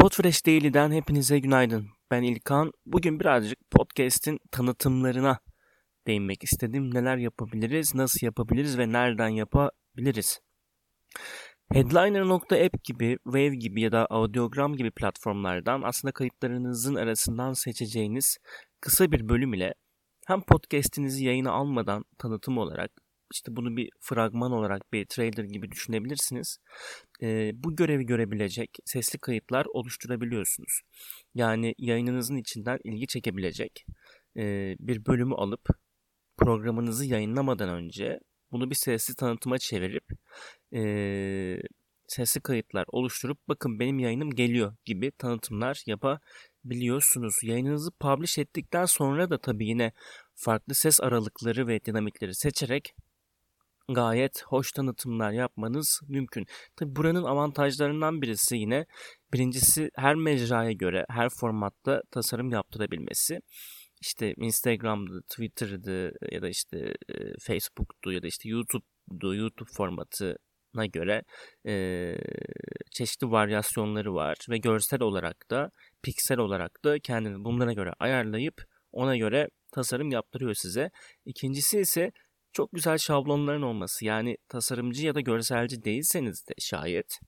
Podfresh Daily'den hepinize günaydın. Ben İlkan. Bugün birazcık podcast'in tanıtımlarına değinmek istedim. Neler yapabiliriz, nasıl yapabiliriz ve nereden yapabiliriz? Headliner.app gibi, Wave gibi ya da Audiogram gibi platformlardan aslında kayıtlarınızın arasından seçeceğiniz kısa bir bölüm ile hem podcast'inizi yayına almadan tanıtım olarak işte bunu bir fragman olarak bir trailer gibi düşünebilirsiniz. E, bu görevi görebilecek sesli kayıtlar oluşturabiliyorsunuz. Yani yayınınızın içinden ilgi çekebilecek e, bir bölümü alıp programınızı yayınlamadan önce bunu bir sesli tanıtıma çevirip e, sesli kayıtlar oluşturup bakın benim yayınım geliyor gibi tanıtımlar yapabiliyorsunuz. Yayınınızı publish ettikten sonra da tabii yine farklı ses aralıkları ve dinamikleri seçerek gayet hoş tanıtımlar yapmanız mümkün. Tabi buranın avantajlarından birisi yine birincisi her mecraya göre her formatta tasarım yaptırabilmesi. İşte Instagram'dı, Twitter'dı ya da işte e, Facebook'tu ya da işte YouTube'du, YouTube formatına göre e, çeşitli varyasyonları var ve görsel olarak da piksel olarak da kendini bunlara göre ayarlayıp ona göre tasarım yaptırıyor size. İkincisi ise çok güzel şablonların olması yani tasarımcı ya da görselci değilseniz de şayet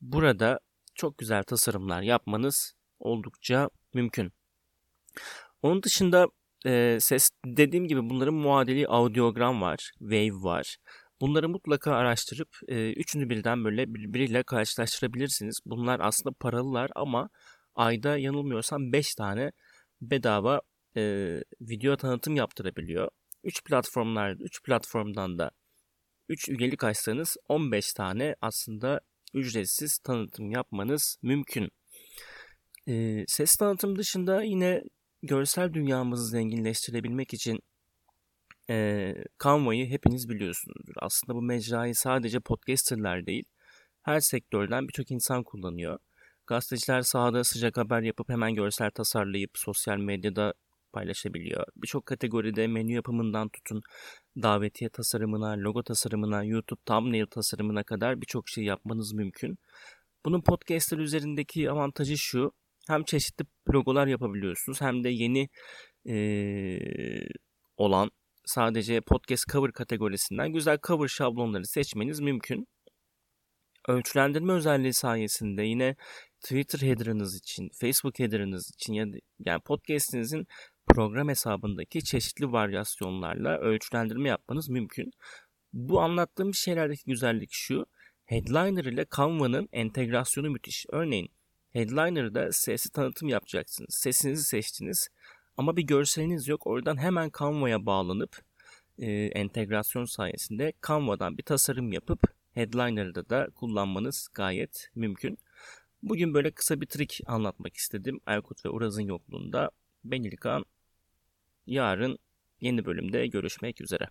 burada çok güzel tasarımlar yapmanız oldukça mümkün. Onun dışında e, ses dediğim gibi bunların muadili audiogram var, wave var. Bunları mutlaka araştırıp e, üçünü birden böyle birbiriyle karşılaştırabilirsiniz. Bunlar aslında paralılar ama ayda yanılmıyorsam 5 tane bedava e, video tanıtım yaptırabiliyor. 3 platformlar, 3 platformdan da 3 üyelik açsanız 15 tane aslında ücretsiz tanıtım yapmanız mümkün. Ee, ses tanıtım dışında yine görsel dünyamızı zenginleştirebilmek için e, Canva'yı hepiniz biliyorsunuzdur. Aslında bu mecrayı sadece podcasterlar değil, her sektörden birçok insan kullanıyor. Gazeteciler sahada sıcak haber yapıp hemen görsel tasarlayıp sosyal medyada paylaşabiliyor. Birçok kategoride menü yapımından tutun davetiye tasarımına, logo tasarımına, YouTube thumbnail tasarımına kadar birçok şey yapmanız mümkün. Bunun podcastler üzerindeki avantajı şu. Hem çeşitli logolar yapabiliyorsunuz hem de yeni ee, olan sadece podcast cover kategorisinden güzel cover şablonları seçmeniz mümkün. Ölçülendirme özelliği sayesinde yine Twitter header'ınız için, Facebook header'ınız için ya yani podcast'inizin program hesabındaki çeşitli varyasyonlarla ölçülendirme yapmanız mümkün. Bu anlattığım şeylerdeki güzellik şu. Headliner ile Canva'nın entegrasyonu müthiş. Örneğin Headliner'da sesli tanıtım yapacaksınız. Sesinizi seçtiniz ama bir görseliniz yok. Oradan hemen Canva'ya bağlanıp e, entegrasyon sayesinde Canva'dan bir tasarım yapıp Headliner'da da kullanmanız gayet mümkün. Bugün böyle kısa bir trik anlatmak istedim. Aykut ve Uraz'ın yokluğunda. Ben İlkan. Yarın yeni bölümde görüşmek üzere.